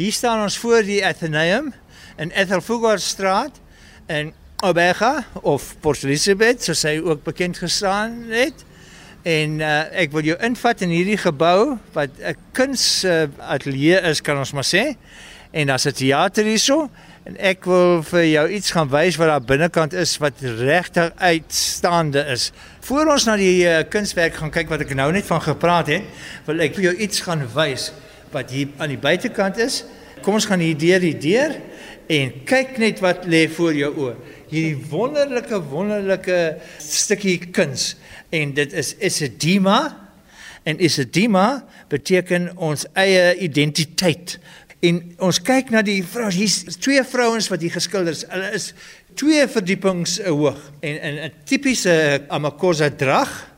Hier staan ons voor die Atheneum in Ethelfugard straat in Obega of Port Elizabeth soos hy ook bekend gestaan het. En uh, ek wil jou invat in hierdie gebou wat 'n kunsateljee uh, is kan ons maar sê. En daar's 'n teater hierso en ek wil vir jou iets gaan wys wat daar binnekant is wat regtig uitstaande is. Voor ons na die uh, kunswerk gaan kyk wat ek nou net van gepraat het, wil ek vir jou iets gaan wys wat hier aan die buitekant is. Kom ons gaan hier deur die deur en kyk net wat lê voor jou oë. Hierdie wonderlike wonderlike stukkie kuns en dit is Isidima en Isidima beteken ons eie identiteit. En ons kyk na die vrou, hier's twee vrouens wat hier geskilder is. Hulle is twee verdiepings hoog en in 'n tipiese Amakosa drag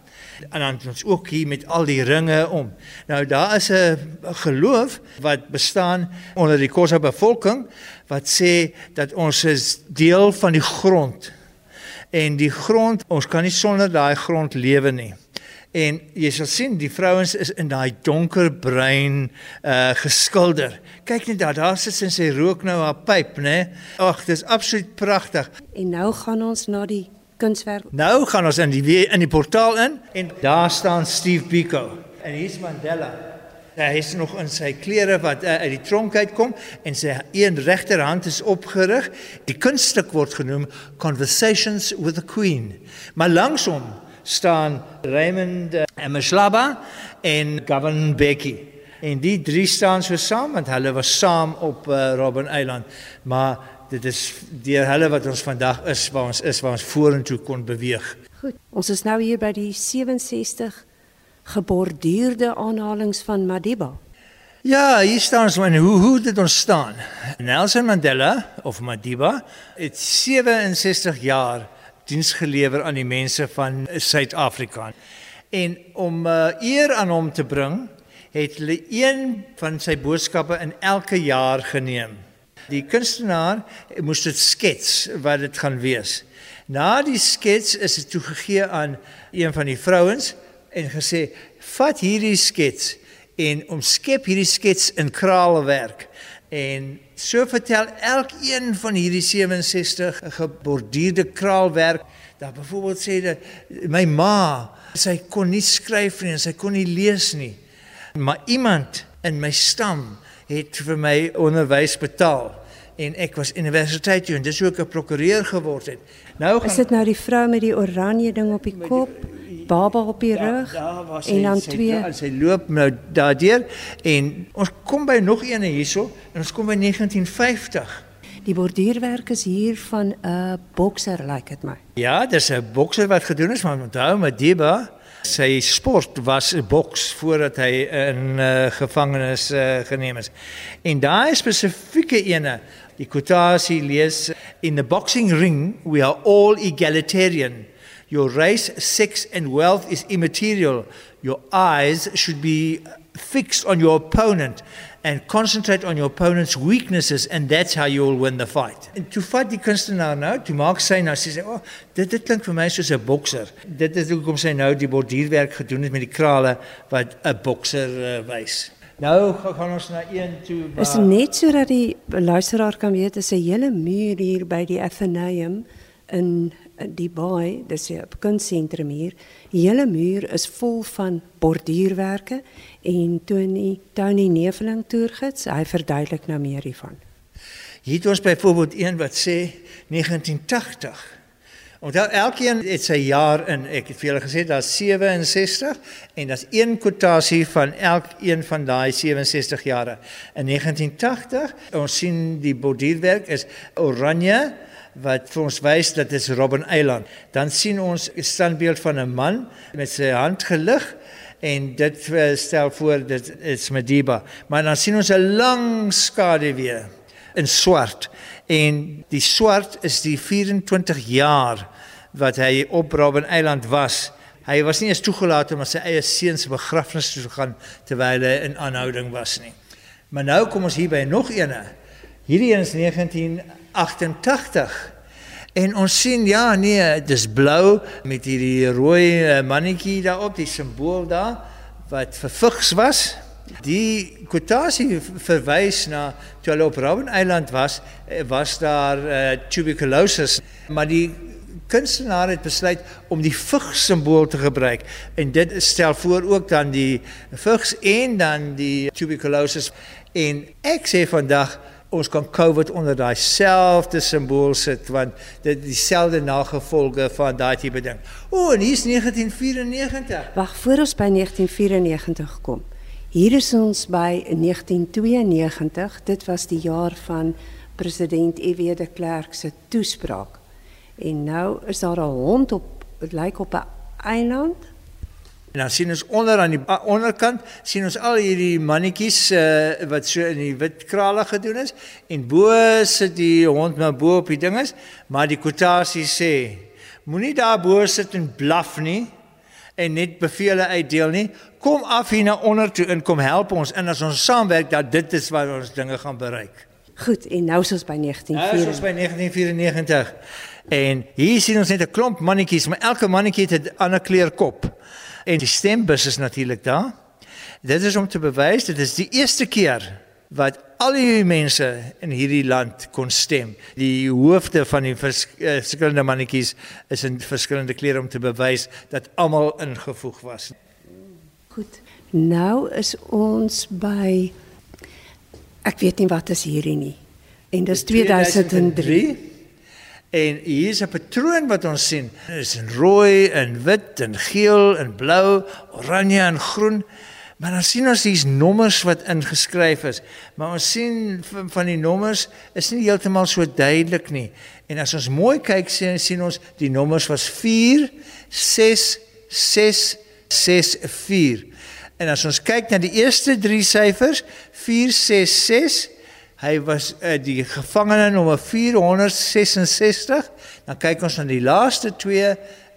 en dan ons ook hier met al die ringe om. Nou daar is 'n geloof wat bestaan onder die Khoisa bevolking wat sê dat ons is deel van die grond. En die grond, ons kan nie sonder daai grond lewe nie. En jy sal sien die vrouens is in daai donkerbruin uh geskilder. Kyk net daar, daar sit sy en sy rook nou haar pyp, né? Ag, dis absoluut pragtig. En nou gaan ons na die kunswerk. Nou gaan ons in die in die portaal in en daar staan Steve Biko en hier's Mandela. Hy is nog in sy klere wat uh, uit die tronk uitkom en sy een regterhand is opgerig. Die kunststuk word genoem Conversations with the Queen. Maar langs hom staan Raymond uh, Mshlaba en Gavin Becky. En die drie staan so saam want hulle was saam op uh, Robben Eiland. Maar dit is deur hulle wat ons vandag is waar ons is waar ons vorentoe kon beweeg. Goed. Ons is nou hier by die 67 geborduurde aanhalinge van Madiba. Ja, hier staan ons en hoe hoe dit ons staan. Nelson Mandela of Madiba het 67 jaar diens gelewer aan die mense van Suid-Afrika. En om uh, eer aan hom te bring, het hulle een van sy boodskappe in elke jaar geneem. Die kunstenaar moes dit skets wat dit gaan wees. Na die skets is dit toegegee aan een van die vrouens en gesê: "Vat hierdie skets en omskep hierdie skets in kraalwerk." En so vertel elkeen van hierdie 67 geborduurde kraalwerk dat byvoorbeeld sê dat my ma, sy kon nie skryf nie en sy kon nie lees nie. Maar iemand in my stam het vir my onderwys betaal en ek was universiteit toe en dis hoe ek 'n prokureur geword het. Nou gaan, Is dit nou die vrou met die oranje ding op die kop, baba op die ja, rug en dan sy, twee en sy loop nou daardeur en ons kom by nog eene hierso en ons kom by 1950. Die borduurwerk is hier van 'n uh, bokser lyk like dit my. Ja, dis 'n bokser wat gedoen is, maar onthou met Diba Sy sport was 'n boks voordat hy in uh, gevangenis uh, geneem is. En daai spesifieke ene, die quotasie lees in the boxing ring we are all egalitarian. Your race, sex and wealth is immaterial. Your eyes should be fixed on your opponent and concentrate on your opponent's weaknesses and that's how you'll win the fight. En toe vat die kunstenaar nou, toe maak sy nou sê sy, "O, oh, dit dit klink vir my soos 'n bokser." Dit is hoekom sy nou die borduurwerk gedoen het met die krale wat 'n bokser uh, wys. Nou gaan ons na een toe. Is net sodat die luisteraar kan weet, is 'n hele muur hier by die Atheneum in die baai, dis 'n kunstsentrum hier. Die hele muur is vol van borduurwerke en Tony Tony Neveling toergids, hy verduidelik nou meer hiervan. Hier het ons byvoorbeeld een wat sê 1980. Onthou elkeen het sy jaar in. Ek het vir julle gesê daar's 67 en daar's een kwotasie van elkeen van daai 67 jare. In 1980, ons sien die borduurwerk is oranje wat vir ons wys dat dit Robben Eiland. Dan sien ons 'n standbeeld van 'n man met sy hand gelig en dit stel voor dit is Mediba. Maar dan sien ons 'n lang skade weer in swart en die swart is die 24 jaar wat hy op Robben Eiland was. Hy was nie eens toegelaat om sy eie seun se begrafnis te gaan terwyl hy in aanhouding was nie. Maar nou kom ons hier by nog eene. Hierdie een is 1988 En ons sien ja, nee, dis blou met hierdie rooi uh, mannetjie daarop, die simbool daar wat vervigs was. Die kwotasie verwys na toe hulle op Robben Eiland was, eh, was daar uh, tuberculosis, maar die kunstenaar het besluit om die vigs simbool te gebruik. En dit stel voor ook dan die vigs en dan die tuberculosis. En ek sê vandag ons kan COVID onder daai selfde simbool sit want dit dieselfde nagevolge van daai tipe ding. O, en hier's 1994. Wag, voor ons by 1994 kom. Hier is ons by 1992. Dit was die jaar van president EW de Klerk se toespraak. En nou is daar 'n hond op dit lyk op 'n eiland En dan sien ons onder aan die onderkant sien ons al hierdie mannetjies uh, wat so in die wit krale gedoen is en bo sit die hond nou bo op die dinges, maar die kwotasie sê moenie daar bo sit en blaf nie en net bevele uitdeel nie. Kom af hier na onder toe en kom help ons en as ons saamwerk dat dit is waar ons dinge gaan bereik. Goed, en nou is ons by 1994. Nou is ons by 1994. En hier sien ons net 'n klomp mannetjies, maar elke mannetjie het 'n ander kleur kop. En die stembus is natuurlik daar. Dit is om te bewys dit is die eerste keer wat al die mense in hierdie land kon stem. Die hoofde van die vers, uh, verskillende mannetjies is in verskillende klere om te bewys dat almal ingevoeg was. Goed. Nou is ons by ek weet nie wat is hierdie nie. En dis 2003. 2003 En hier is 'n patroon wat ons sien. Dit is in rooi en wit en geel en blou, oranje en groen. Maar dan sien ons hier's nommers wat ingeskryf is. Maar ons sien van die nommers is nie heeltemal so duidelik nie. En as ons mooi kyk sien sien ons die nommers was 4 6 6 6 4. En as ons kyk na die eerste 3 syfers 466 Hy was uh, die gevangene nommer 466. Dan kyk ons na die laaste twee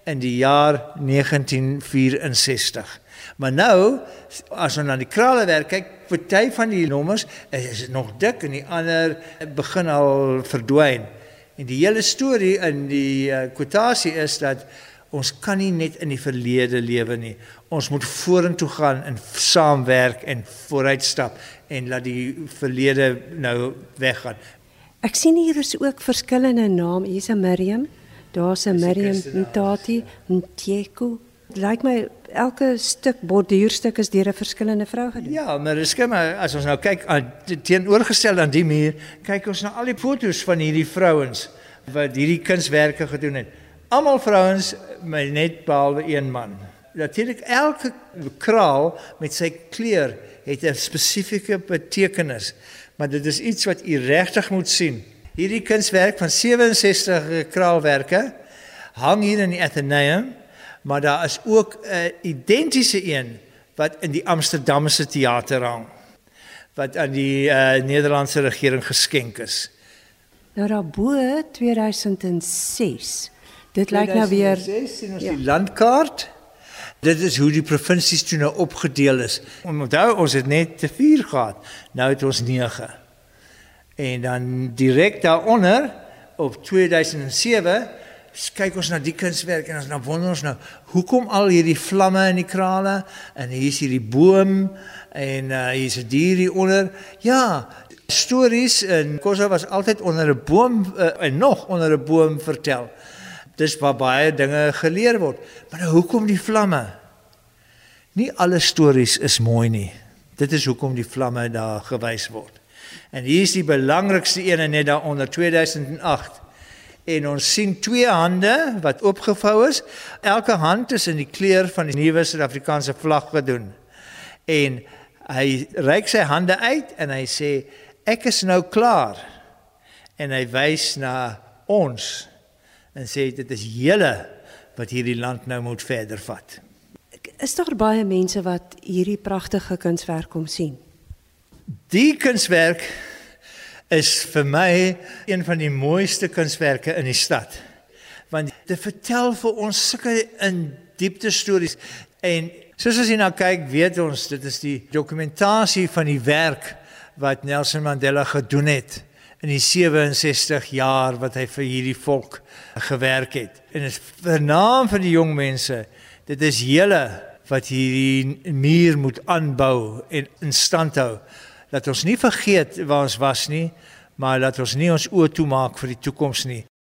in die jaar 1964. Maar nou as ons na die krale werk kyk, party van die nommers is nog dik en die ander begin al verdwyn. En die hele storie in die uh, kwotasie is dat ons kan nie net in die verlede lewe nie. Ons moet vorentoe gaan en saamwerk en vooruitstap en laat die verlede nou weggaan. Ek sien hier is ook verskillende name. Hier's 'n Miriam, daar's 'n Miriam Ntati, Ntieku. Lyk my elke stuk borduurstuk is deur 'n verskillende vrou gedoen. Ja, maar dis skema as ons nou kyk aan teenoorgestel aan die muur, kyk ons na al die foto's van hierdie vrouens wat hierdie kunswerke gedoen het. Almal vrouens, maar net behalwe een man. Natuurlik elke kraal met sy kleur het 'n spesifieke betekenis, maar dit is iets wat u regtig moet sien. Hierdie kunswerk van 67 kraalwerke hang hier in die Atheneum, maar daar is ook 'n identiese een wat in die Amsterdamse teater hang wat aan die uh, Nederlandse regering geskenk is. Nou daarbo 2006 Dit lyk nou weer sien ons ja. die landkaart. Dit is hoe die provinsies toe nou opgedeel is. Onthou ons het net te 4 gehad. Nou het ons 9. En dan direk daaronder op 2007 kyk ons na die kunswerk en ons nou wonder ons nou hoekom al hierdie vlamme in die krale en hier is hierdie boom en uh, hier is 'n dier hier onder. Ja, stories en Kosa was altyd onder 'n boom uh, en nog onder 'n boom vertel. Dis waar baie dinge geleer word. Maar nou hoekom die vlamme? Nie alle stories is mooi nie. Dit is hoekom die vlamme daar gewys word. En hier is die belangrikste een net daaronder 2008. En ons sien twee hande wat oopgevou is. Elke hand is in die kleur van die nuwe Suid-Afrikaanse vlag gedoen. En hy reik sy hande uit en hy sê ek is nou klaar. En hy wys na ons en sê dit is julle wat hierdie land nou moet verder vat. Is daar baie mense wat hierdie pragtige kunswerk kom sien? Die kunswerk is vir my een van die mooiste kunswerke in die stad. Want dit vertel vir ons sulke in diepte stories en soos as jy nou kyk, weet ons dit is die dokumentasie van die werk wat Nelson Mandela gedoen het in die 67 jaar wat hy vir hierdie volk gewerk het. En dit is vernaam vir die jong mense. Dit is julle wat hierdie muur moet aanbou en in stand hou. Dat ons nie vergeet waar ons was nie, maar dat ons nie ons oë toemaak vir die toekoms nie.